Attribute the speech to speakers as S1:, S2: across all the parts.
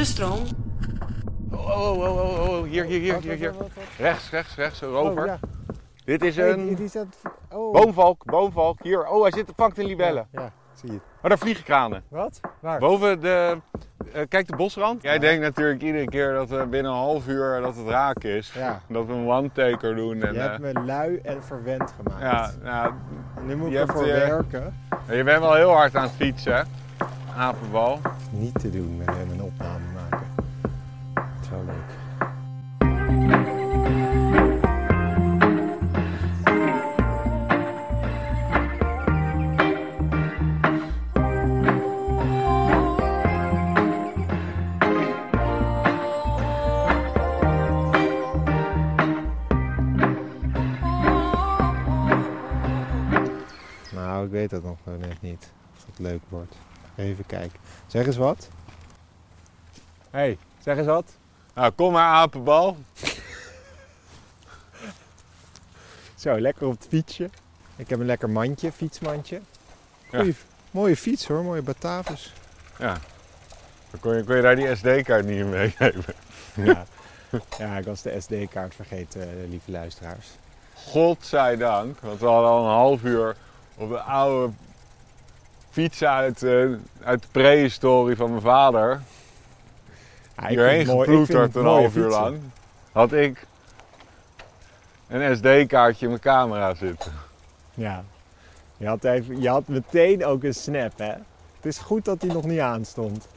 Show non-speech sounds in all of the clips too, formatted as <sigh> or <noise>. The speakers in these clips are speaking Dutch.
S1: De stroom.
S2: Oh, oh, oh, oh, oh, hier, hier, hier, hier, hier. Rechts, rechts, rechts, over.
S3: Oh, ja.
S2: Dit is een
S3: die staat... Oh.
S2: boomvalk, boomvalk. Hier, oh, hij zit vangt in libellen.
S3: Ja, zie je.
S2: Oh, daar vliegen kranen.
S3: Wat? Waar?
S2: Boven de, eh, kijk de bosrand. Jij denkt natuurlijk iedere keer dat we binnen een half uur dat het raak is.
S3: Ja. <laughs>
S2: Dat we een one-taker doen. En,
S3: Je hebt
S2: eh,
S3: me lui en verwend gemaakt.
S2: ja, ja,
S3: En nu moet ik ervoor
S2: eh,
S3: werken.
S2: je bent wel heel hard aan het fietsen, hè? Apenbal.
S3: Niet te doen met hem een opname Nou, ik weet dat nog wel net niet. Of het leuk wordt. Even kijken. Zeg eens wat. Hé, hey, zeg eens wat.
S2: Nou, kom maar apenbal.
S3: Zo, lekker op het fietsje. Ik heb een lekker mandje, fietsmandje. Goeie, Mooie fiets hoor, mooie Batavus.
S2: Ja. Dan kon je, kon je daar die SD-kaart niet in meenemen.
S3: Ja. ja, ik was de SD-kaart vergeten, eh, lieve luisteraars.
S2: Godzijdank, want we hadden al een half uur op een oude fiets uit, eh, uit de prehistorie van mijn vader.
S3: Ja,
S2: hierheen geploeterd een half uur lang. Had ik een SD-kaartje in mijn camera zitten.
S3: Ja. Je had, even, je had meteen ook een snap, hè. Het is goed dat hij nog niet aanstond.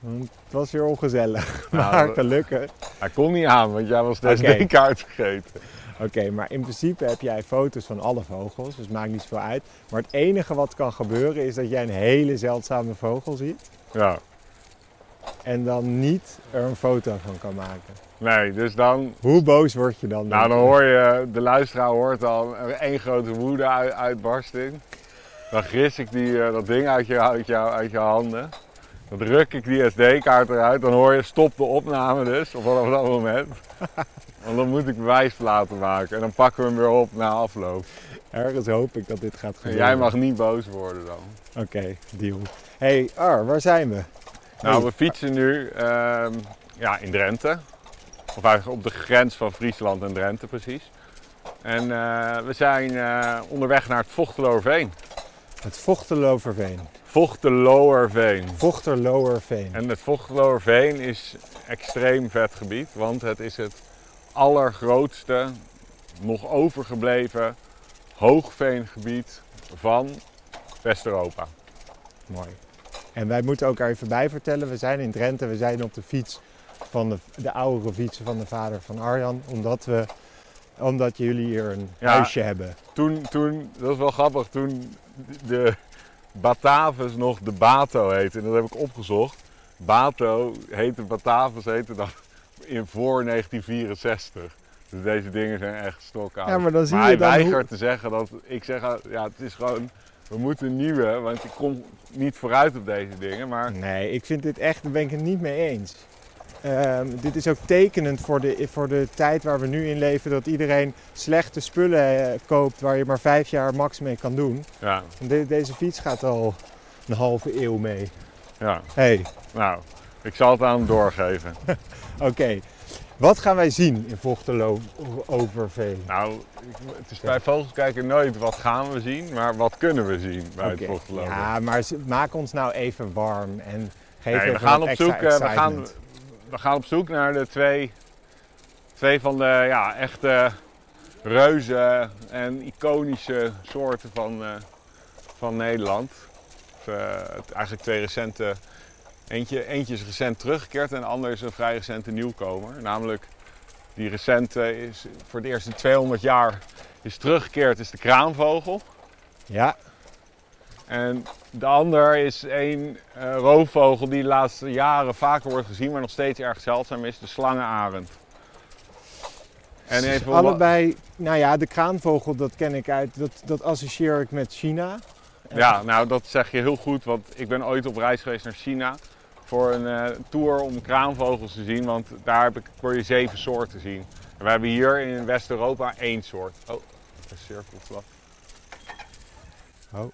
S3: Want Het was weer ongezellig. <laughs>
S2: Nou,
S3: maar gelukkig.
S2: Hij kon niet aan, want jij was de. SD-kaart vergeten.
S3: Oké, maar in principe heb jij foto's van alle vogels, dus het maakt niet zoveel uit. Maar het enige wat kan gebeuren is dat jij een hele zeldzame vogel ziet
S2: Ja.
S3: En dan niet er een foto van kan maken.
S2: Nee, dus dan,
S3: Hoe boos word je dan?
S2: nou, dan hoor je, de luisteraar hoort al één grote woede-uitbarsting. Dan gris ik die, eh, dat ding uit je, uit, je, uit je handen. Dan druk ik die SD-kaart eruit. Dan hoor je stop de opname dus, op vanaf dat moment. <laughs> Want dan moet ik bewijsplaten maken. En dan pakken we hem weer op na afloop.
S3: Ergens hoop ik dat dit gaat
S2: En
S3: gebeuren.
S2: jij mag niet boos worden dan.
S3: Oké, deal. hey, Ar, waar zijn we?
S2: Nou, we fietsen nu ehm, ja, in Drenthe. Of eigenlijk op de grens van Friesland en Drenthe precies. En eh, we zijn eh, onderweg naar het Vochteloerveen.
S3: Het Vochteloverveen.
S2: Vochteloerveen.
S3: Vochterlowerveen.
S2: En het Vochteloerveen is extreem vet gebied, want het is het allergrootste nog overgebleven hoogveengebied van West-Europa.
S3: Mooi. En wij moeten ook er even bij vertellen, we zijn in Drenthe, we zijn op de fiets van de, de oudere fietsen van de vader van Arjan, omdat, we, omdat jullie hier een
S2: Ja.
S3: huisje hebben.
S2: Toen, toen, dat is wel grappig, toen de Batavus nog de Bato heette, en dat heb ik opgezocht. Bato heette Batavus heette dat in voor 1964. Dus deze dingen zijn echt stokoud.
S3: Ja, maar dan zie
S2: hij
S3: je dan hoe-
S2: weigert te zeggen dat, ik zeg, ja het is gewoon, we moeten een nieuwe, want ik kom niet vooruit op deze dingen. Maar
S3: Nee, ik vind dit echt, daar ben ik het niet mee eens. Ehm, dit is ook tekenend voor de, voor de tijd waar we nu in leven, dat iedereen slechte spullen eh, koopt waar je maar vijf jaar max mee kan doen.
S2: ja,
S3: de- deze fiets gaat al een halve eeuw mee.
S2: ja,
S3: hey,
S2: nou, ik zal het aan hem doorgeven. <laughs>
S3: oké. Wat gaan wij zien in Vochtelo Overveen?
S2: Nou, het is bij Vogelkijker nooit wat gaan we zien, maar wat kunnen we zien bij
S3: Oké,
S2: het Vochteloven.
S3: Ja, maar maak ons nou even warm en geef
S2: Nee, we, gaan op zoek, eh, we, gaan, we gaan op zoek naar de twee, twee van de ja, echte reuze en iconische soorten van, eh, van Nederland. Of, eh, eigenlijk twee recente. Eentje, eentje is recent teruggekeerd en de ander is een vrij recente nieuwkomer. Namelijk die recente is voor het eerst in 200 jaar is teruggekeerd, is de kraanvogel.
S3: Ja,
S2: En de ander is een eh, roofvogel die de laatste jaren vaker wordt gezien, maar nog steeds erg zeldzaam is, de slangenarend. En
S3: Dus
S2: even
S3: allebei, nou ja, de kraanvogel, dat ken ik uit, dat, dat associeer ik met China.
S2: Ja, nou dat zeg je heel goed, want ik ben ooit op reis geweest naar China voor een eh, tour om kraanvogels te zien, want daar heb ik, kon je zeven soorten zien. En we hebben hier in West-Europa één soort. Oh, een cirkelvlag.
S3: Oh,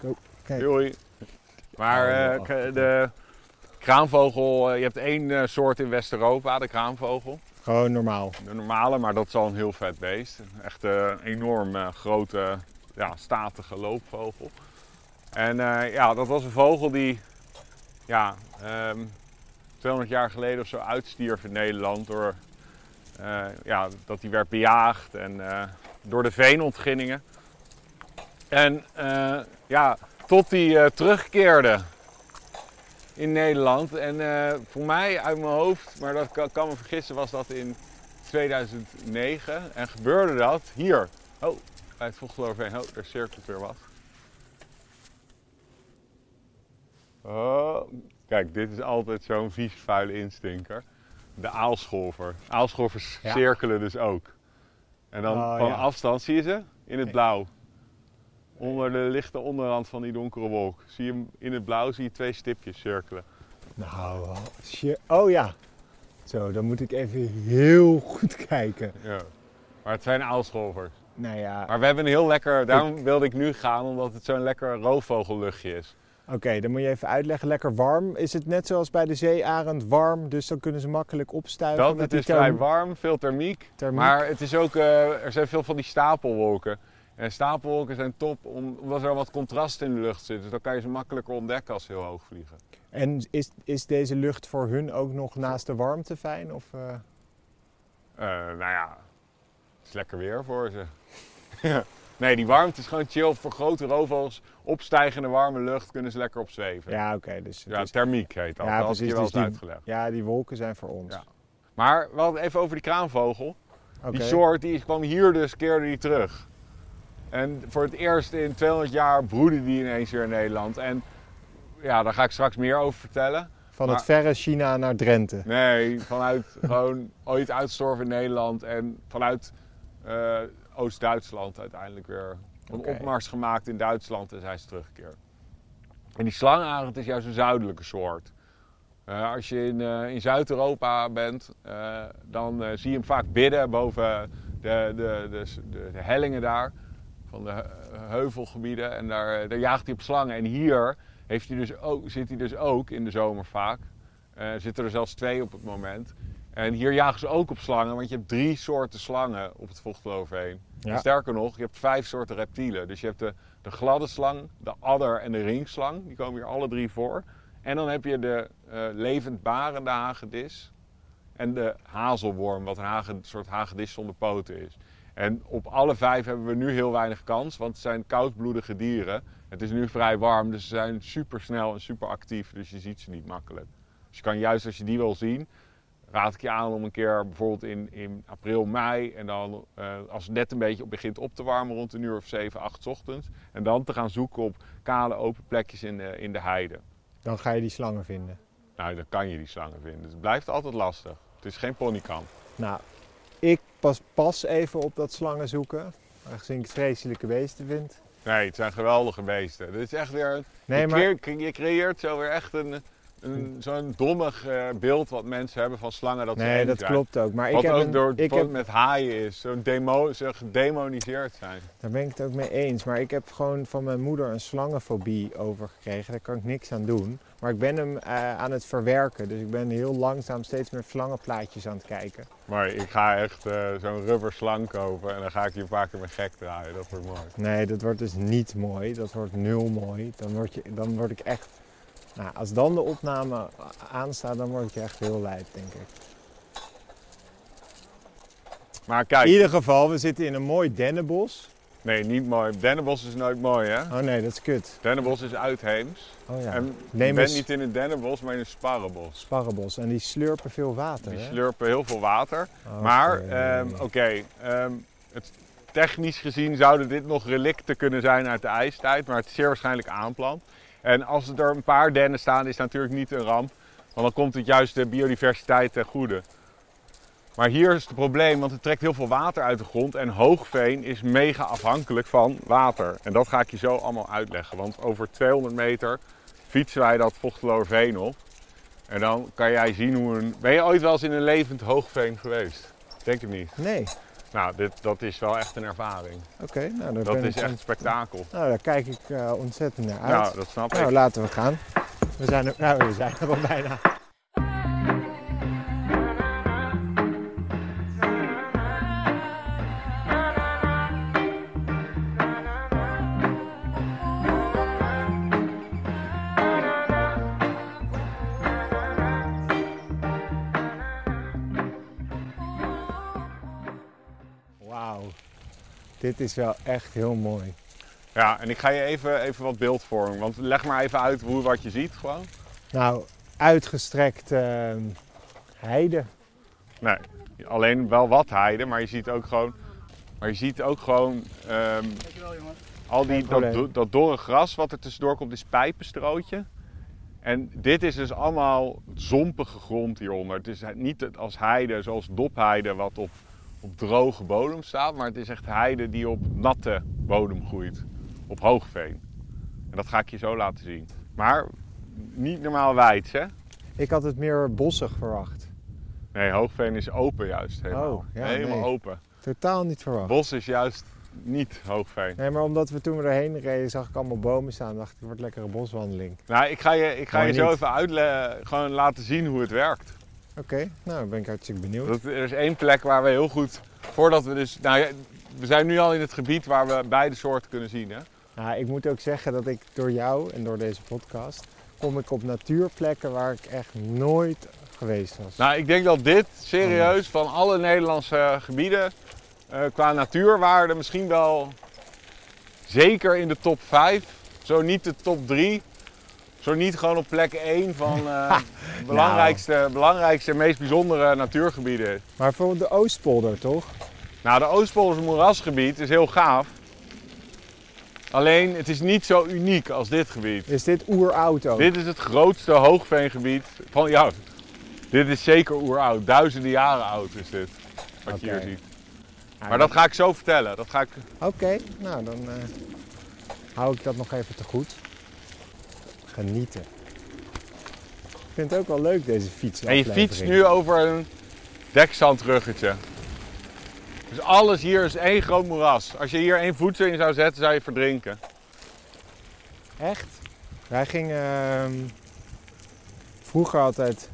S3: go. Kijk.
S2: Doei. Maar
S3: Oh,
S2: eh, de kraanvogel, eh, je hebt één soort in West-Europa, de kraanvogel.
S3: Gewoon normaal.
S2: De normale, maar dat is al een heel vet beest. Echt een enorm grote, ja, statige loopvogel. En ja, dat was een vogel die ja, ehm, 200 jaar geleden of zo uitstierf in Nederland door eh, ja, dat hij werd bejaagd en eh, door de veenontginningen. En eh, ja, tot hij terugkeerde in Nederland. En voor mij uit mijn hoofd, maar dat kan, kan me vergissen, was dat in 2009. En gebeurde dat hier. Oh, bij het Vogelooverheen. Oh, daar cirkelt weer wat. Oh, kijk, dit is altijd zo'n vies vuile instinker. De aalscholver. Aalscholvers
S3: Ja.
S2: cirkelen dus ook. En dan
S3: Oh,
S2: van
S3: ja.
S2: afstand, zie je ze? In het blauw. Onder de lichte onderrand van die donkere wolk. Zie je hem in het blauw zie je twee stipjes cirkelen.
S3: Nou, oh ja. Zo, dan moet ik even heel goed kijken.
S2: Ja. Maar het zijn aalscholvers.
S3: Nou ja,
S2: Maar we hebben een heel lekker, daarom wilde ik nu gaan, omdat het zo'n lekker roofvogelluchtje is.
S3: Oké, dan moet je even uitleggen. Lekker warm. Is het net zoals bij de zeearend warm, dus dan kunnen ze makkelijk opstuiven?
S2: Dat,
S3: met
S2: het is
S3: therm-
S2: vrij warm, veel thermiek.
S3: thermiek?
S2: Maar het is ook, eh, er zijn veel van die stapelwolken. En stapelwolken zijn top om- omdat er wat contrast in de lucht zit. Dus dan kan je ze makkelijker ontdekken als ze heel hoog vliegen.
S3: En is, is deze lucht voor hun ook nog naast de warmte fijn? Of? Eh,
S2: nou ja, het is lekker weer voor ze. <laughs> Nee, die warmte is gewoon chill. Voor grote roofvogels, opstijgende warme lucht, kunnen ze lekker op zweven.
S3: Ja, oké. dus,
S2: Ja, thermiek heet dat.
S3: Ja,
S2: dat
S3: precies,
S2: je wel
S3: dus
S2: eens uitgelegd.
S3: ja, die wolken zijn voor ons.
S2: Ja. Maar we hadden even over die kraanvogel. Die soort die kwam hier dus, keerde die terug. En voor het eerst in 200 jaar broedde die ineens weer in Nederland. En ja, daar ga ik straks meer over vertellen.
S3: Van
S2: maar-
S3: het verre China naar Drenthe.
S2: Nee, <laughs> vanuit gewoon ooit uitstorven in Nederland en vanuit eh, Oost-Duitsland uiteindelijk weer een opmars gemaakt in Duitsland en zijn ze teruggekeerd. En die slangarend is juist een zuidelijke soort. Eh, als je in, eh, in Zuid-Europa bent, eh, dan zie je hem vaak bidden boven de, de, de, de, de hellingen daar, van de he- heuvelgebieden. En daar, daar jaagt hij op slangen. En hier heeft hij dus ook, zit hij dus ook in de zomer vaak. Zitten er zelfs twee op het moment. En hier jagen ze ook op slangen, want je hebt drie soorten slangen op het Vochtgeloofheen.
S3: Ja.
S2: En Sterker nog, je hebt vijf soorten reptielen. Dus je hebt de, de gladde slang, de adder en de ringslang. Die komen hier alle drie voor. En dan heb je de eh levendbarende hagedis. En de hazelworm, wat een hage- soort hagedis zonder poten is. En op alle vijf hebben we nu heel weinig kans, want het zijn koudbloedige dieren. Het is nu vrij warm, dus ze zijn super snel en super actief, dus je ziet ze niet makkelijk. Dus je kan juist als je die wil zien, raad ik je aan om een keer bijvoorbeeld in, in april, mei en dan eh, als het net een beetje begint op te warmen rond een uur of 7, 8 ochtends. En dan te gaan zoeken op kale open plekjes in de, in de heide.
S3: Dan ga je die slangen vinden.
S2: Nou, dan kan je die slangen vinden. Het blijft altijd lastig. Het is geen ponykamp.
S3: Nou, ik pas pas even op dat slangen zoeken. Aangezien ik het vreselijke beesten vind.
S2: Nee, het zijn geweldige beesten. Dit is echt weer.
S3: Nee,
S2: je,
S3: maar
S2: creëert, je creëert zo weer echt een, een, zo'n dommig eh, beeld wat mensen hebben van slangen dat ze
S3: nee, dat
S2: zijn.
S3: klopt ook. Maar ik
S2: Wat
S3: heb,
S2: ook
S3: een,
S2: door
S3: ik heb,
S2: met haaien is. Zo demo, ze gedemoniseerd zijn.
S3: daar ben ik het ook mee eens. Maar ik heb gewoon van mijn moeder een slangenfobie overgekregen. Daar kan ik niks aan doen. Maar ik ben hem eh, aan het verwerken. Dus ik ben heel langzaam steeds meer slangenplaatjes aan het kijken.
S2: Maar ik ga echt eh, zo'n rubber slang kopen en dan ga ik je een paar keer mijn gek draaien. Dat wordt mooi.
S3: Nee, dat wordt dus niet mooi. Dat wordt nul mooi. Dan word, je, dan word ik echt... Nou, als dan de opname aanstaat, dan word ik echt heel lijp, denk ik.
S2: Maar kijk,
S3: In ieder geval, we zitten in een mooi dennenbos.
S2: nee, niet mooi. Dennenbos is nooit mooi, hè?
S3: Oh nee, dat is kut.
S2: Dennenbos is uitheems.
S3: Oh ja,
S2: En je bent
S3: eens-
S2: niet in een dennenbos, maar in een sparrenbos.
S3: sparrenbos. En die slurpen veel water,
S2: Die
S3: hè?
S2: slurpen heel veel water.
S3: Oké.
S2: Maar, ehm, oké, ehm, technisch gezien zouden dit nog relicten kunnen zijn uit de ijstijd, maar het is zeer waarschijnlijk aanplant. En als er een paar dennen staan, is het natuurlijk niet een ramp, want dan komt het juist de biodiversiteit ten goede. Maar hier is het probleem, want het trekt heel veel water uit de grond en hoogveen is mega afhankelijk van water. En dat ga ik je zo allemaal uitleggen, want over 200 meter fietsen wij dat Vochteloorveen op. En dan kan jij zien hoe een... Ben je ooit wel eens in een levend hoogveen geweest? Denk het niet.
S3: Nee.
S2: Nou, dit, dat is wel echt een ervaring.
S3: Oké, nou,
S2: Dat
S3: ben
S2: is
S3: ik
S2: echt spektakel.
S3: Nou, daar kijk ik eh, ontzettend naar uit.
S2: Nou, dat snap
S3: Nou,
S2: ik.
S3: laten we gaan. We zijn er, nou, we zijn er al bijna. Dit is wel echt heel mooi.
S2: Ja, en ik ga je even, even wat beeld vormen. Want leg maar even uit hoe, wat je ziet gewoon.
S3: Nou, uitgestrekt ehm, heide.
S2: Nee, alleen wel wat heide, maar je ziet ook gewoon... Maar je ziet ook gewoon... ehm, al die, dat, dat dorre gras wat er tussendoor komt is pijpenstrootje. En dit is dus allemaal zompige grond hieronder. Het is niet als heide zoals dopheide wat op, op droge bodem staat. Maar het is echt heide die op natte bodem groeit. Op hoogveen. En dat ga ik je zo laten zien. Maar niet normaal wijd, hè?
S3: Ik had het meer bossig verwacht.
S2: Nee, hoogveen is open juist. Helemaal,
S3: Oh, ja,
S2: helemaal
S3: nee.
S2: open.
S3: Totaal niet verwacht.
S2: Bos is juist niet hoogveen.
S3: Nee, maar omdat we toen we erheen reden, zag ik allemaal bomen staan. dacht ik, het wordt lekker een boswandeling.
S2: Nou, ik ga je, ik ga je zo even uitleggen, gewoon laten zien hoe het werkt.
S3: Oké, nou dan ben ik hartstikke benieuwd.
S2: Dat, er is één plek waar we heel goed, voordat we dus, nou we zijn nu al in het gebied waar we beide soorten kunnen zien. Hè?
S3: Nou, ik moet ook zeggen dat ik door jou en door deze podcast kom ik op natuurplekken waar ik echt nooit geweest was.
S2: Nou, ik denk dat dit serieus van alle Nederlandse gebieden eh, qua natuurwaarde misschien wel zeker in de top 5, zo niet de top 3, zo niet gewoon op plek 1 van <laughs> eh belangrijkste, belangrijkste, meest bijzondere natuurgebieden.
S3: Maar bijvoorbeeld de Oostpolder, toch?
S2: Nou, de Oostpolderse moerasgebied is heel gaaf. Alleen, het is niet zo uniek als dit gebied.
S3: Is dit oeroud ook?
S2: Dit is het grootste hoogveengebied van, ja, dit is zeker oeroud. Duizenden jaren oud is dit, wat je hier ziet.
S3: Ja,
S2: Maar dat ga ik zo vertellen. Dat ga ik...
S3: Oké, nou dan eh, hou ik dat nog even te goed. Genieten. Ik vind het ook wel leuk, deze fiets.
S2: En je fietst nu over een dekzandruggetje. Dus alles hier is één groot moeras. Als je hier één voedsel in zou zetten, zou je verdrinken.
S3: Echt? Wij gingen ehm, vroeger altijd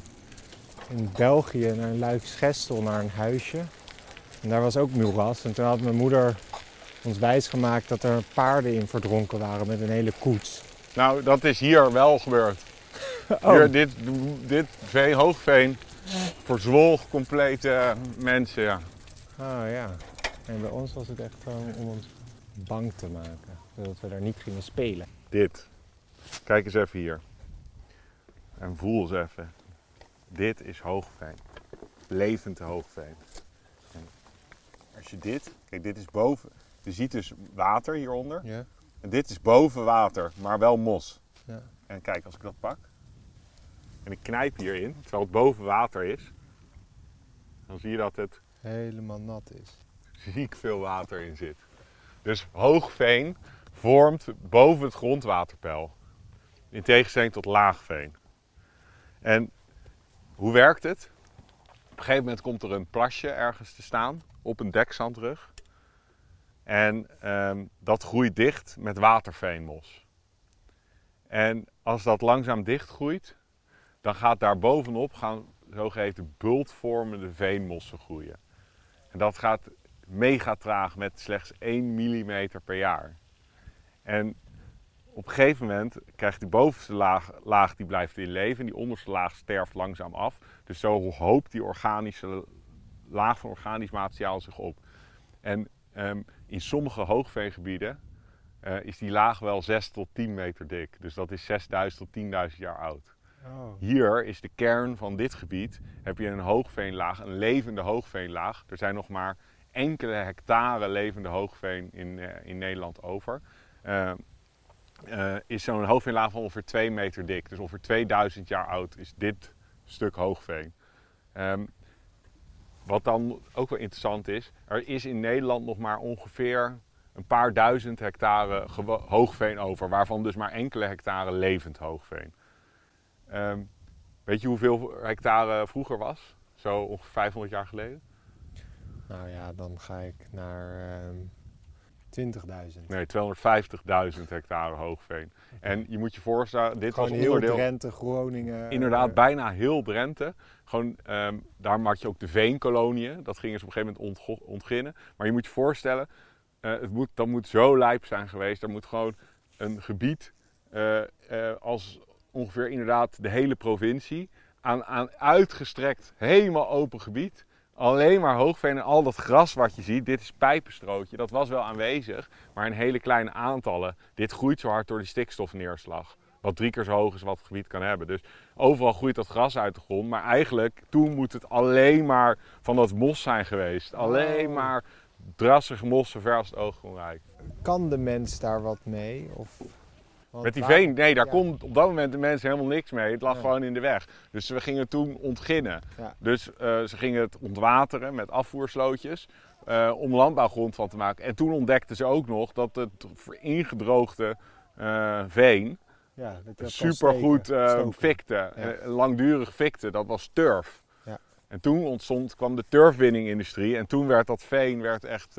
S3: in België naar Luik-Gestel, naar een huisje. En daar was ook moeras. En toen had mijn moeder ons wijsgemaakt dat er paarden in verdronken waren met een hele koets.
S2: Nou, dat is hier wel gebeurd. <laughs>
S3: Oh,
S2: Hier, dit, dit veen, hoogveen verzwolg complete mensen, ja.
S3: oh ja. En bij ons was het echt gewoon om ons bang te maken. Zodat we daar niet gingen spelen.
S2: Dit. Kijk eens even hier. En voel eens even. Dit is hoogveen. Levend hoogveen. En als je dit, kijk dit is boven, je ziet dus water hieronder.
S3: Ja.
S2: En dit is boven water, maar wel mos.
S3: Ja.
S2: En kijk, als ik dat pak en ik knijp hierin, terwijl het boven water is, dan zie je dat het
S3: Helemaal nat is.
S2: ziek veel water in zit. Dus hoogveen vormt boven het grondwaterpeil. In tegenstelling tot laagveen. En hoe werkt het? Op een gegeven moment komt er een plasje ergens te staan op een dekzandrug. En ehm, dat groeit dicht met waterveenmos. En als dat langzaam dichtgroeit, dan gaat daar bovenop gaan zogeheten bultvormende veenmossen groeien. En dat gaat mega traag met slechts 1 mm per jaar. En op een gegeven moment krijgt die bovenste laag, laag die blijft in leven en die onderste laag sterft langzaam af. Dus zo hoopt die organische laag van organisch materiaal zich op. En ehm, in sommige hoogveengebieden eh, is die laag wel 6 tot 10 meter dik. Dus dat is 6000 tot 10.000 jaar oud.
S3: Oh.
S2: Hier is de kern van dit gebied. Heb je een hoogveenlaag, een levende hoogveenlaag. Er zijn nog maar enkele hectare levende hoogveen in, eh, in Nederland over. Eh, eh, is zo'n hoogveenlaag van ongeveer 2 meter dik. Dus ongeveer 2000 jaar oud is dit stuk hoogveen. Ehm, wat dan ook wel interessant is, er is in Nederland nog maar ongeveer een paar duizend hectare hoogveen over, waarvan dus maar enkele hectare levend hoogveen. Ehm, weet je hoeveel hectare vroeger was? Zo ongeveer 500 jaar geleden?
S3: Nou ja, dan ga ik naar ehm, 20.000.
S2: Nee, 250.000 hectare hoogveen. En je moet je voorstellen, dit
S3: Gewoon
S2: was
S3: heel
S2: onderdeel...
S3: Drenthe, Groningen.
S2: Inderdaad,
S3: eh,
S2: bijna heel Drenthe. Gewoon, ehm, daar maak je ook de veenkoloniën. Dat gingen ze op een gegeven moment ontginnen. Maar je moet je voorstellen, eh, het moet, dat moet zo lijp zijn geweest. Er moet gewoon een gebied eh, als ongeveer inderdaad de hele provincie... aan, aan uitgestrekt, helemaal open gebied... Alleen maar hoogveen en al dat gras wat je ziet, dit is pijpenstrootje, dat was wel aanwezig, maar in hele kleine aantallen. Dit groeit zo hard door die stikstofneerslag. Wat drie keer zo hoog is wat het gebied kan hebben. Dus overal groeit dat gras uit de grond. Maar eigenlijk, toen moet het alleen maar van dat mos zijn geweest. Alleen
S3: Oh.
S2: maar drassige mos zo ver als het oog kon reiken.
S3: Kan de mens daar wat mee? Of, want
S2: Met die
S3: waar-
S2: veen, nee, daar
S3: ja.
S2: kon op dat moment de mensen helemaal niks mee. Het lag gewoon in de weg. Dus we gingen toen ontginnen.
S3: Ja.
S2: Dus eh, ze gingen het ontwateren met afvoerslootjes. eh, om landbouwgrond van te maken. En toen ontdekten ze ook nog dat het ingedroogde eh, veen
S3: Ja,
S2: supergoed fikte. langdurig fikte. Dat was turf.
S3: Ja.
S2: En toen ontstond, kwam de turfwinningindustrie. En toen werd dat veen werd echt,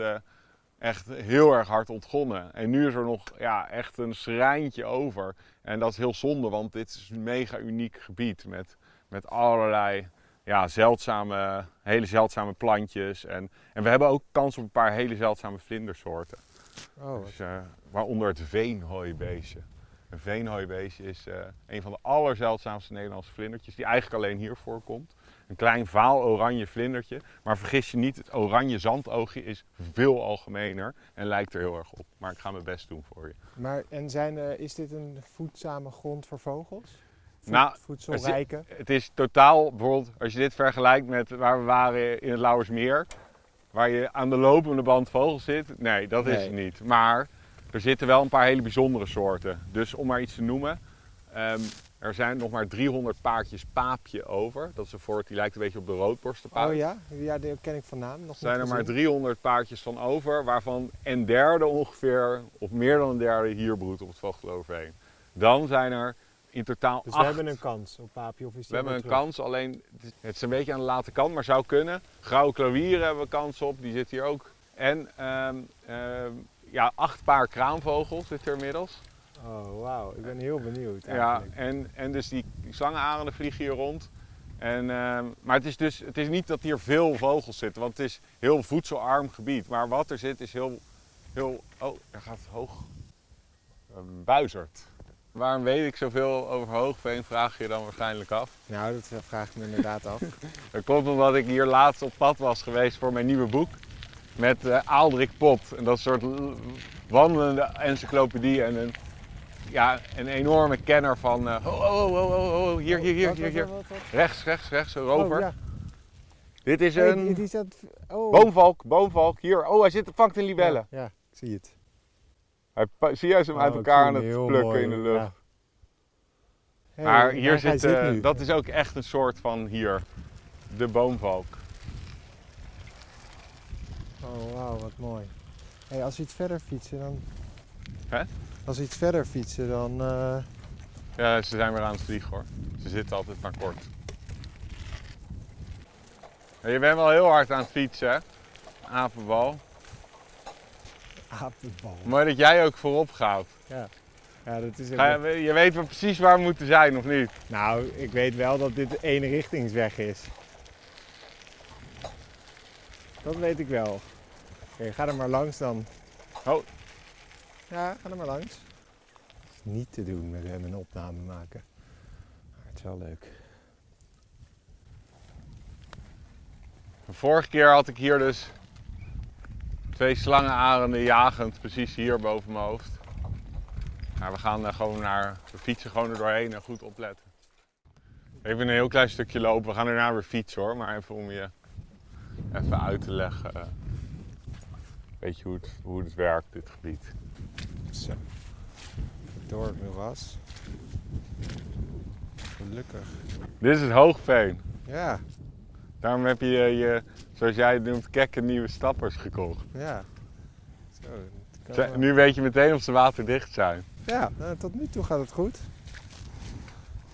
S2: echt heel erg hard ontgonnen. En nu is er nog ja, echt een schrijntje over. En dat is heel zonde, want dit is een mega uniek gebied. Met, met allerlei ja, zeldzame, hele zeldzame plantjes. En, en we hebben ook kans op een paar hele zeldzame vlindersoorten.
S3: Oh,
S2: Dus, eh, waaronder het veenhooibeestje. Een veenhooibeestje is eh, een van de allerzeldzaamste Nederlandse vlindertjes, die eigenlijk alleen hier voorkomt. Een klein vaal-oranje vlindertje. Maar vergis je niet, het oranje zandoogje is veel algemener en lijkt er heel erg op. Maar ik ga mijn best doen voor je.
S3: Maar en zijn, er- is dit een voedzame grond voor vogels? Voed-
S2: Nou,
S3: voedselrijke?
S2: Het is totaal, bijvoorbeeld als je dit vergelijkt met waar we waren in het Lauwersmeer. Waar je aan de lopende band vogels zit. Nee, dat is het niet. Maar er zitten wel een paar hele bijzondere soorten. Dus om maar iets te noemen. ehm, er zijn nog maar 300 paardjes paapje over. Dat is een soort die lijkt een beetje op de roodborstenpaard.
S3: Oh ja? Ja, die ken ik van naam.
S2: Er zijn er maar
S3: gezien.
S2: 300 paardjes van over. Waarvan een derde ongeveer, of meer dan een derde, hier broedt op het Vogeloverheen. Dan zijn er in totaal
S3: Dus
S2: acht
S3: we hebben een kans op Paapje of is die
S2: we hebben een
S3: terug?
S2: kans, alleen het is- het is een beetje aan de late kant, maar zou kunnen. Grauwe klavieren hebben we kans op, die zit hier ook. En ehm, ehm, ja, acht paar kraanvogels zit er inmiddels.
S3: Oh, wauw. Ik ben heel benieuwd
S2: Ja,
S3: eigenlijk.
S2: en, en dus die slangenarenden vliegen hier rond. En, ehm, maar het is dus het is niet dat hier veel vogels zitten, want het is heel voedselarm gebied. Maar wat er zit is heel, heel oh, er gaat hoog, een buizerd. Waarom weet ik zoveel over hoogveen, vraag je dan waarschijnlijk af.
S3: Nou, dat vraag ik me inderdaad af. <laughs>
S2: Dat komt omdat ik hier laatst op pad was geweest voor mijn nieuwe boek. Met eh Aaldrik Pot. En dat soort wandelende encyclopedie. En een, ja, een enorme kenner van... oh, oh, oh, oh, hier, hier, hier, hier, hier. Rechts, rechts, rechts, een rover.
S3: Oh, ja.
S2: Dit is een
S3: die zat... Oh.
S2: boomvalk, boomvalk. Hier, oh, hij zit, vangt een libelle.
S3: Ja, ja, ik zie het.
S2: Hij, zie jij ze hem uit
S3: Oh,
S2: elkaar aan het plukken
S3: mooi,
S2: in de lucht.
S3: ja. Hey,
S2: maar hier zit,
S3: nu.
S2: dat is ook echt een soort van hier, de boomvalk.
S3: Oh, wauw, wat mooi. Hey, als we iets verder fietsen, dan...
S2: Hè?
S3: Als we iets verder fietsen, dan... eh,
S2: Ja, ze zijn weer aan het vliegen hoor. Ze zitten altijd maar kort. Je bent wel heel hard aan het fietsen, hè? Apenbal.
S3: Apenbal.
S2: Mooi dat jij ook voorop gaat.
S3: Ja. Ja, dat is
S2: je, je weet wel precies waar we moeten zijn, of niet?
S3: Nou, ik weet wel dat dit eenrichtingsweg is. Dat weet ik wel. Oké, ga er maar langs dan.
S2: Oh.
S3: Ja, ga er maar langs. Het is niet te doen met hem een opname maken. Maar het is wel leuk.
S2: De vorige keer had ik hier dus twee slangenarenden jagend, precies hier boven mijn hoofd. Maar we gaan er gewoon naar, we fietsen gewoon er doorheen en goed opletten. Even een heel klein stukje lopen, we gaan daarna weer fietsen hoor, maar even om je even uit te leggen. eh, Weet je hoe het, hoe het werkt, dit gebied.
S3: Zo. Door het moeras. Gelukkig.
S2: Dit is het Hoogveen.
S3: Ja,
S2: Daarom heb je je, zoals jij het noemt, kekke nieuwe stappers gekocht.
S3: ja. Zo, wel.
S2: Nu weet je meteen of ze waterdicht zijn.
S3: Ja, nou, tot nu toe gaat het goed.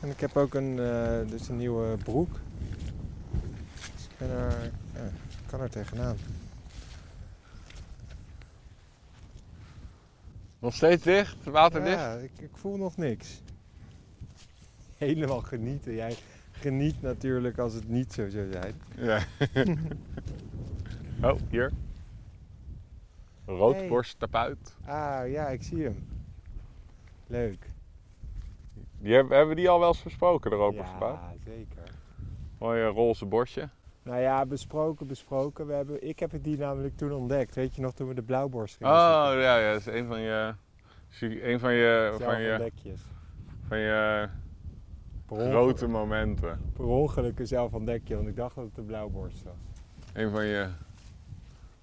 S3: En ik heb ook een, eh, dus een nieuwe broek. Dus ik ben er, ja, ik kan er tegenaan.
S2: Nog steeds dicht? Water dicht?
S3: Ja, ik, ik voel nog niks. Helemaal genieten. Jij geniet natuurlijk als het niet zo zou zijn.
S2: Ja. <laughs> oh, hier. Roodborst tapuit.
S3: Ah, ja, ik zie hem. Leuk.
S2: Die hebben, hebben we die al wel eens besproken, de roodborst tapuit?
S3: Ja, zeker.
S2: Mooi eh, roze borstje.
S3: Nou ja, besproken, besproken. We hebben, ik heb het die namelijk toen ontdekt. Weet je nog, toen we de blauwborst gingen
S2: Oh
S3: zoeken?
S2: ja, ja, dat is een van je. Een van je, van je,
S3: Zelfontdekjes.
S2: van je grote momenten.
S3: Per ongeluk een zelfontdekje, want ik dacht dat het de blauwborst was.
S2: Een van je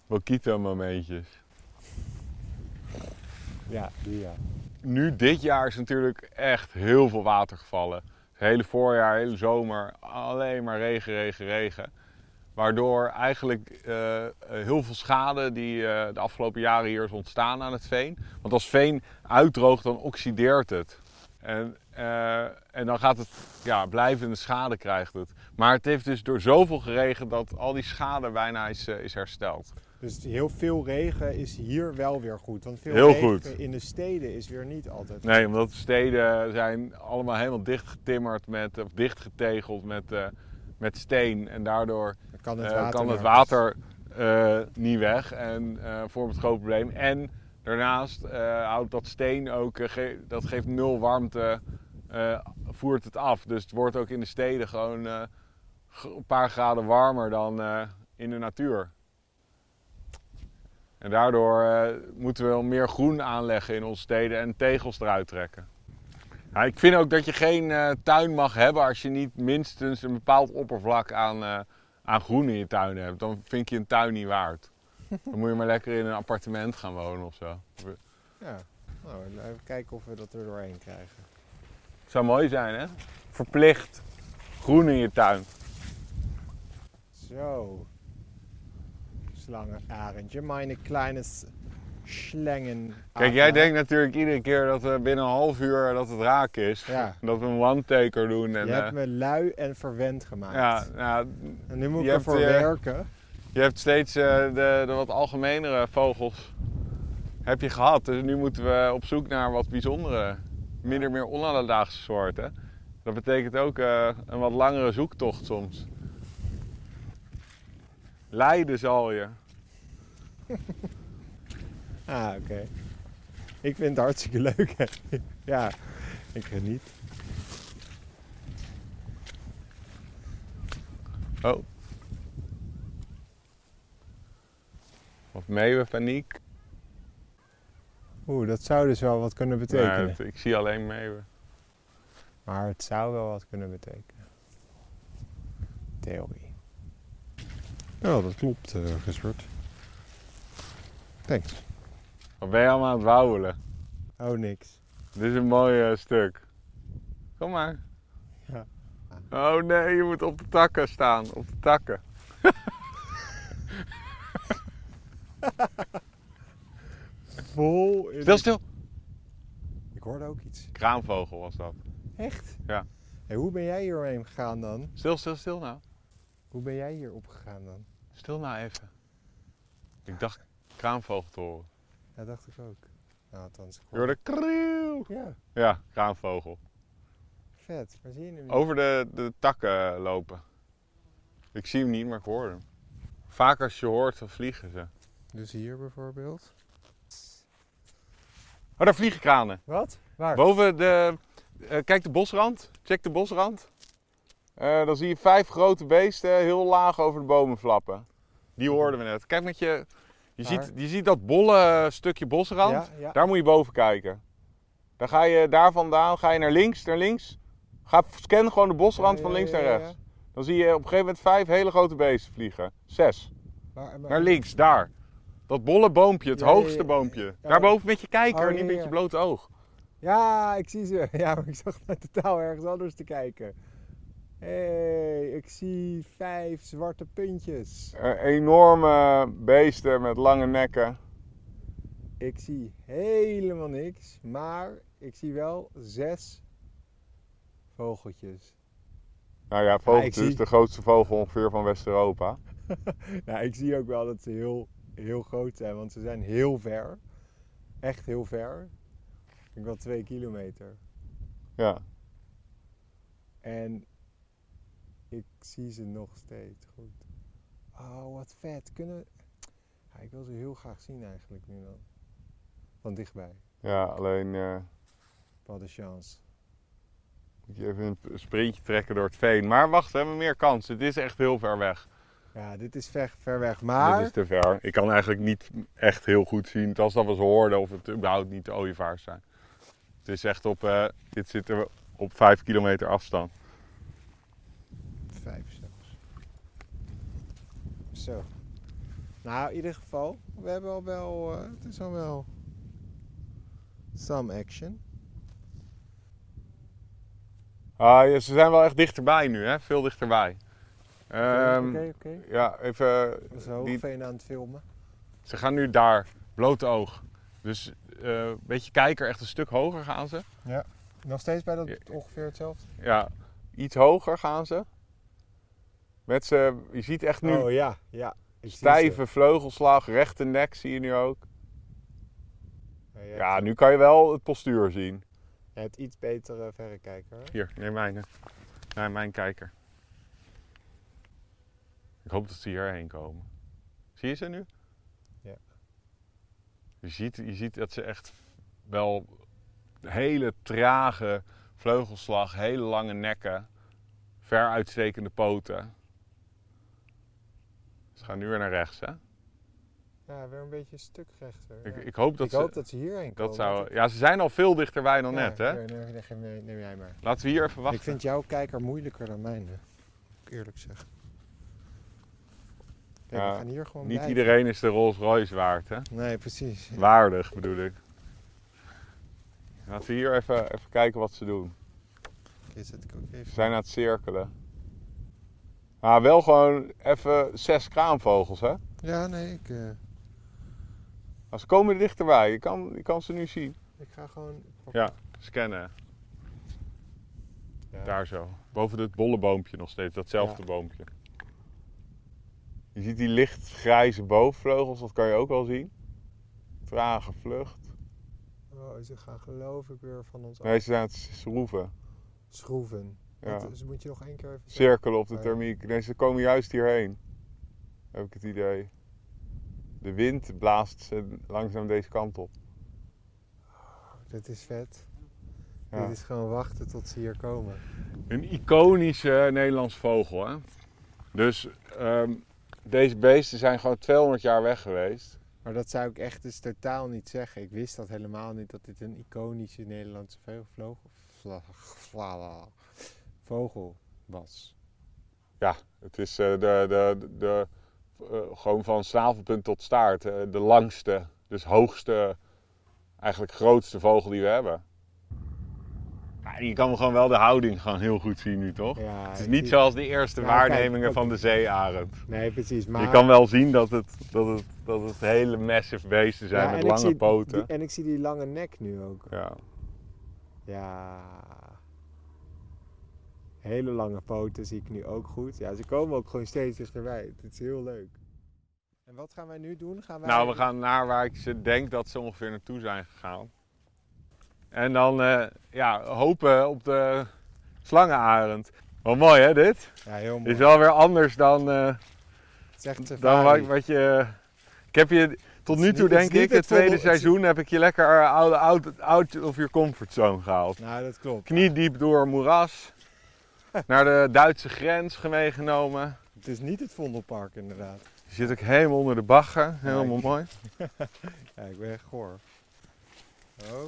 S2: Mokito momentjes.
S3: Ja, die ja.
S2: Nu, dit jaar is natuurlijk echt heel veel water gevallen. Het hele voorjaar, hele zomer, alleen maar regen, regen, regen. Waardoor eigenlijk eh, eh, heel veel schade die eh, de afgelopen jaren hier is ontstaan aan het veen. Want als veen uitdroogt, dan oxideert het. En, en dan gaat het, ja, blijvende schade krijgt het. Maar het heeft dus door zoveel geregend dat al die schade bijna is, is hersteld.
S3: Dus heel veel regen is hier wel weer goed. Want veel
S2: Heel
S3: regen
S2: goed.
S3: in de steden is weer niet altijd
S2: Nee, omdat de steden zijn allemaal helemaal dichtgetimmerd met, of dichtgetegeld met, met steen. En daardoor
S3: Dan kan het
S2: eh,
S3: water,
S2: kan het water eh, niet weg en eh vormt het groot probleem. En daarnaast houdt dat steen ook, ge- dat geeft nul warmte, voert het af. Dus het wordt ook in de steden gewoon een paar graden warmer dan in de natuur. En daardoor moeten we wel meer groen aanleggen in onze steden en tegels eruit trekken. Ja, ik vind ook dat je geen eh, tuin mag hebben als je niet minstens een bepaald oppervlak aan, eh, aan groen in je tuin hebt. Dan vind je een tuin niet waard. <laughs> Dan moet je maar lekker in een appartement gaan wonen of zo.
S3: Ja. Nou, even kijken of we dat er doorheen krijgen.
S2: Zou mooi zijn, hè? Verplicht groen in je tuin.
S3: Zo. Slangenarendje, meine kleines Schlangen.
S2: Kijk, jij denkt natuurlijk iedere keer dat we binnen een half uur dat het raak is.
S3: Ja.
S2: Dat we een one-taker doen. En,
S3: Je hebt
S2: eh,
S3: me lui en verwend gemaakt.
S2: ja, nou,
S3: En nu moet ik ervoor
S2: hebt, eh,
S3: werken.
S2: Je hebt steeds eh, de, de wat algemenere vogels heb je gehad. Dus nu moeten we op zoek naar wat bijzondere, minder meer onalledaagse soorten. Dat betekent ook een wat langere zoektocht soms. Leiden zal je. <laughs>
S3: Ah, oké. Ik vind het hartstikke leuk. hè. <laughs> ja, ik geniet.
S2: Oh. Wat meeuwenpaniek.
S3: Oeh, dat zou dus wel wat kunnen betekenen.
S2: Nee, het- ik zie alleen meeuwen.
S3: Maar het zou wel wat kunnen betekenen. Theorie. Ja, dat klopt, uh, Gisbert. Thanks.
S2: Wat ben je allemaal aan het wauwelen?
S3: Oh, niks.
S2: Dit is een mooi eh, stuk. Kom maar.
S3: Ja.
S2: Oh nee, je moet op de takken staan. Op de takken. <laughs>
S3: Vol in
S2: Stil, stil.
S3: Ik hoorde ook iets.
S2: Kraanvogel was dat.
S3: Echt?
S2: Ja.
S3: En hoe ben jij hierheen gegaan dan?
S2: Stil, stil, stil nou.
S3: Hoe ben jij hier opgegaan dan?
S2: Stil nou even. Ik dacht kraanvogel te horen.
S3: Ja, dacht ik ook. Nou, althans. ik
S2: Je hoorde krieuw.
S3: Ja,
S2: Ja, kraanvogel.
S3: vet. Waar zie je hem? niet?
S2: Over de, de takken lopen. Ik zie hem niet, maar ik hoor hem. Vaak als je hoort, dan vliegen ze.
S3: Dus hier bijvoorbeeld.
S2: Oh, daar vliegen kranen.
S3: Wat? Waar?
S2: Boven de. eh, kijk de bosrand. Check de bosrand. Eh, dan zie je vijf grote beesten heel laag over de bomen flappen. Die hoorden we net. Kijk met je. Je, ziet, je ziet dat bolle stukje bosrand.
S3: Ja, ja.
S2: Daar moet je boven kijken. Dan ga je daar vandaan, ga je naar links, naar links. Ga scan gewoon de bosrand
S3: Ja,
S2: van links naar rechts. Dan zie je op een gegeven moment vijf hele grote beesten vliegen. Zes. Naar links, daar. Dat bolle boompje, het hoogste boompje. Daarboven met je kijker,
S3: Oh,
S2: niet met je blote oog.
S3: Ja, ik zie ze. <laughs> Ja, maar ik zag naar totaal ergens anders te kijken. Hey, ik zie vijf zwarte puntjes.
S2: Eh, enorme beesten met lange nekken.
S3: Ik zie helemaal niks, maar ik zie wel zes vogeltjes.
S2: Nou ja,
S3: Ja, ik
S2: vogeltje
S3: zie-
S2: is de grootste vogel ongeveer van West-Europa. <laughs>
S3: Nou, ik zie ook wel dat ze heel, heel groot zijn, want ze zijn heel ver. echt heel ver. Ik denk wel twee kilometer.
S2: Ja.
S3: En ik zie ze nog steeds goed. Oh, wat vet. Kunnen... Ja, ik wil ze heel graag zien eigenlijk nu dan. Van dichtbij.
S2: Ja, alleen eh,
S3: Wat een chance.
S2: moet je even een sprintje trekken door het veen. Maar wacht, we hebben meer kans. Het is echt heel ver weg.
S3: Ja, dit is ver, ver weg. Maar
S2: Dit is te ver. Ik kan eigenlijk niet echt heel goed zien, als dat we ze hoorden, of het überhaupt niet de ooievaars zijn. Het is echt op, eh, dit zit er op 5 kilometer afstand.
S3: vijf zelfs. Zo. Nou, in ieder geval, we hebben al wel, eh, het is al wel some action.
S2: Ah, ja, ze zijn wel echt dichterbij nu, hè? veel dichterbij. Ehm,
S3: Oké, oké.
S2: Ja, even.
S3: Zo,
S2: die-
S3: aan het filmen.
S2: Ze gaan nu daar, blote oog. Dus eh, een beetje kijker, echt een stuk hoger gaan ze.
S3: Nog steeds bij dat
S2: Ja.
S3: ongeveer hetzelfde?
S2: Ja, iets hoger gaan ze. Met ze, je ziet echt nu
S3: Oh ja, ja.
S2: stijve vleugelslag, rechte nek zie je nu ook.
S3: Ja,
S2: nu kan je wel het postuur zien.
S3: Je hebt iets betere verrekijker. hè?
S2: Hier, neem mijne. Nee, mijn kijker. Ik hoop dat ze hierheen komen. Zie je ze nu?
S3: Ja.
S2: Je ziet, je ziet dat ze echt wel hele trage vleugelslag, hele lange nekken, ver uitstekende poten. Ze gaan nu weer naar rechts, hè?
S3: Ja, weer een beetje een stuk rechter.
S2: Ik,
S3: ja.
S2: ik hoop dat
S3: Ik
S2: ze...
S3: hoop dat ze hierheen komen.
S2: dat zou, ja, ze zijn al veel dichterbij dan
S3: Ja,
S2: net, hè?
S3: hier, neem, neem- jij maar.
S2: Laten we hier even wachten.
S3: Ik vind jouw kijker moeilijker dan ik eerlijk zeggen. Kijk,
S2: Ja,
S3: we gaan hier gewoon
S2: Niet
S3: blijven.
S2: iedereen is de Rolls Royce waard, hè?
S3: Nee, precies.
S2: Waardig bedoel ik. Laten we hier even, even kijken wat ze doen.
S3: Oké, ik ook
S2: Ze
S3: even.
S2: zijn aan het cirkelen. Maar wel gewoon even zes kraanvogels, hè?
S3: Ja, nee, ik, eh,
S2: Maar ze komen dichterbij. Je kan, je kan ze nu zien.
S3: ik ga gewoon...
S2: Ja. Scannen.
S3: Ja.
S2: Daar zo. Boven het bolleboompje nog steeds. Datzelfde
S3: Ja.
S2: boompje. Je ziet die lichtgrijze bovenvleugels. Dat kan je ook wel zien. Trage vlucht.
S3: Oh, ze gaan geloof ik weer van ons
S2: Nee, ze zijn aan het schroeven.
S3: afschroeven.
S2: Ja.
S3: Dus moet je nog één keer even...
S2: cirkelen op de
S3: Oh
S2: thermiek. Nee, ze komen juist hierheen. Heb ik het idee. De wind blaast ze langzaam deze kant op.
S3: Dit is vet.
S2: Ja.
S3: Dit is gewoon wachten tot ze hier komen.
S2: Een iconische Nederlands vogel. Hè? Dus ehm, deze beesten zijn gewoon 200 jaar weg geweest.
S3: Maar dat zou ik echt dus totaal niet zeggen. Ik wist dat helemaal niet dat dit een iconische Nederlandse vogel, vlogel- vla- vla- vogel was.
S2: Ja, het is eh, de, de, de, de, eh, gewoon van snavelpunt tot staart. eh, de langste, dus hoogste, eigenlijk grootste vogel die we hebben. Ja, je kan gewoon wel de houding gewoon heel goed zien nu, toch?
S3: Ja,
S2: Het is niet zoals de eerste
S3: Nou, kijk,
S2: waarnemingen
S3: ook-
S2: van de zeearend.
S3: Nee, precies. Maar...
S2: Je kan wel zien dat het, dat het, dat het hele massive beesten zijn
S3: Ja,
S2: met lange poten.
S3: die- en ik zie die lange nek nu ook.
S2: Ja.
S3: Ja. Hele lange poten zie ik nu ook goed. Ja, ze komen ook gewoon steeds dichterbij. Het is heel leuk. En wat gaan wij nu doen? Gaan wij...
S2: Nou, we gaan naar waar ik ze denk dat ze ongeveer naartoe zijn gegaan. En dan eh, ja, hopen op de slangenarend. Wel mooi hè, dit?
S3: Ja, heel mooi.
S2: Is wel weer anders dan, eh,
S3: Het is echt
S2: dan wat, wat je... Ik heb je tot nu toe denk ik,
S3: het
S2: het tweede
S3: het
S2: seizoen heb ik je lekker eh, out, out, out of your comfort zone gehaald.
S3: Nou, dat klopt.
S2: Kniediep door moeras. <laughs> Naar de Duitse grens meegenomen.
S3: Het is niet het Vondelpark inderdaad.
S2: Je zit ook helemaal onder de bagger. Helemaal mooi. <laughs>
S3: Ja, ik ben echt goor. Oh.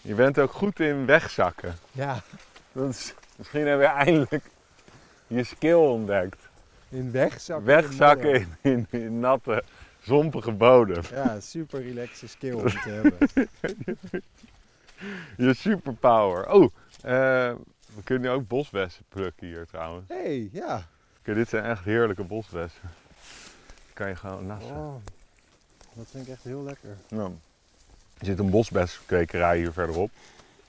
S2: Je bent ook goed in wegzakken.
S3: Ja,
S2: Dat is, misschien heb je eindelijk je skill ontdekt.
S3: in wegzakken.
S2: Wegzakken in, in natte, zompige bodem.
S3: Ja, super relaxe skill om te hebben. <laughs> <laughs>
S2: Je superpower. Oh, eh, we kunnen ook bosbessen plukken hier trouwens.
S3: Hé, hey, ja.
S2: Kijk, dit zijn echt heerlijke bosbessen. Kan je gewoon nassen.
S3: Oh, dat vind ik echt heel lekker.
S2: Nou, er zit een bosbeskwekerij hier verderop.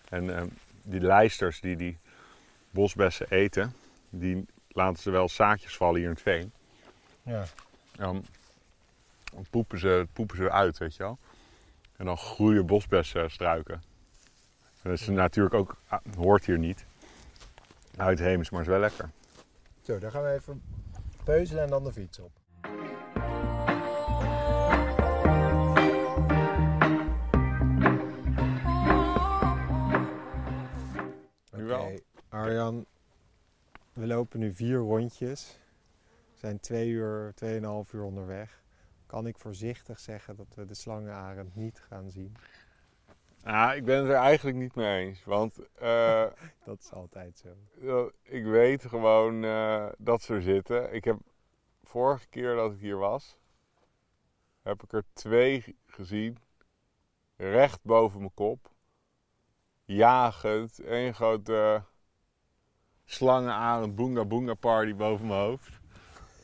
S2: En eh, die lijsters die die bosbessen eten, die laten ze wel zaadjes vallen hier in het veen.
S3: Ja.
S2: Dan poepen ze, poepen ze uit, weet je wel. En dan groeien bosbessenstruiken. Dat is natuurlijk ook, ah, hoort hier niet. Uitheems, maar is wel lekker.
S3: Zo, dan gaan we even peuzelen en dan de fiets op.
S2: Nu wel.
S3: Oké, Arjan, we lopen nu vier rondjes. We zijn twee uur, tweeënhalf uur onderweg. Kan ik voorzichtig zeggen dat we de slangenarend niet gaan zien?
S2: Ja, ik ben het er eigenlijk niet mee eens. Want eh, <laughs>
S3: Dat is altijd zo.
S2: ik weet gewoon eh, dat ze er zitten. Ik heb vorige keer dat ik hier was, heb ik er twee gezien. Recht boven mijn kop. Jagend. Eén grote slangenarend boonga boonga party boven mijn hoofd.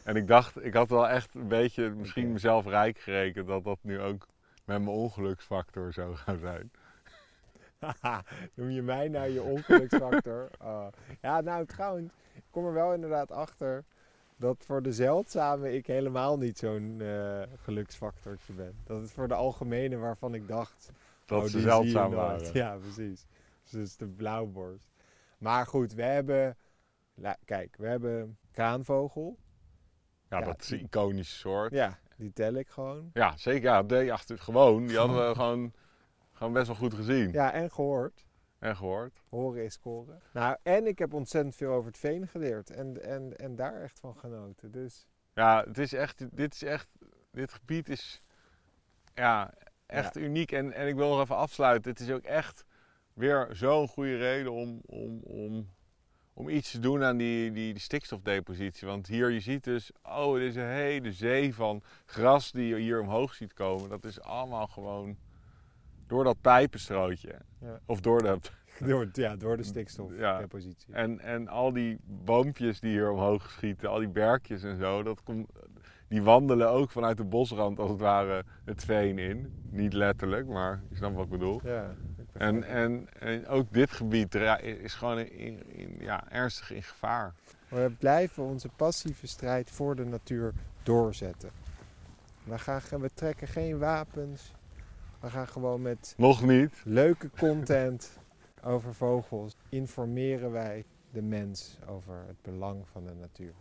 S2: En ik dacht, ik had wel echt een beetje misschien mezelf rijk gerekend dat dat nu ook met mijn ongeluksfactor zou gaan zijn. <laughs>
S3: Noem je mij nou je ongeluksfactor? <laughs> Oh. Ja, nou trouwens, ik kom er wel inderdaad achter dat voor de zeldzame ik helemaal niet zo'n eh, geluksfactortje ben. Dat het voor de algemene waarvan ik dacht...
S2: Dat
S3: oh,
S2: ze zeldzaam waren.
S3: Ja, precies. Dus de blauwborst. Maar goed, we hebben... Kijk, we hebben kraanvogel.
S2: Ja,
S3: Ja,
S2: dat is een iconische soort.
S3: Ja, die tel ik gewoon.
S2: Ja, zeker. Ja, de, achter, gewoon. Die <laughs> hadden we gewoon, gewoon best wel goed gezien
S3: Ja, en gehoord.
S2: en gehoord.
S3: Horen is scoren. Nou, en ik heb ontzettend veel over het veen geleerd. En, en, en daar echt van genoten. Dus
S2: Ja, het is echt, dit is echt, dit gebied is ja, echt uniek. En, en ik wil nog even afsluiten. Het is ook echt weer zo'n goede reden om, om, om, om iets te doen aan die, die, die stikstofdepositie. Want hier, je ziet dus, oh, er is een hele zee van gras die je hier omhoog ziet komen. Dat is allemaal gewoon door dat pijpenstrootje.
S3: Ja.
S2: Of door de <laughs>
S3: door, ja, door de stikstofdepositie.
S2: En, en al die boompjes die hier omhoog schieten, al die berkjes en zo, dat komt, die wandelen ook vanuit de bosrand als het ware het veen in. Niet letterlijk, maar je snapt wat ik bedoel.
S3: Ja, ik
S2: En, en, en ook dit gebied is gewoon in, in- ja, ernstig in gevaar.
S3: We blijven onze passieve strijd voor de natuur doorzetten. We, gaan, we trekken geen wapens. We gaan gewoon met
S2: Nog niet.
S3: leuke content <laughs> over vogels informeren wij de mens over het belang van de natuur.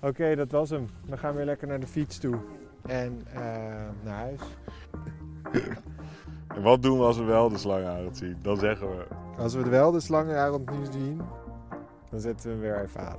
S3: Oké, dat was hem. We gaan weer lekker naar de fiets toe en eh, naar huis.
S2: En <laughs> wat doen we als we wel de slangenarend zien? Dan zeggen we...
S3: Als we wel de slangenarend nu zien, dan zetten we hem weer even aan.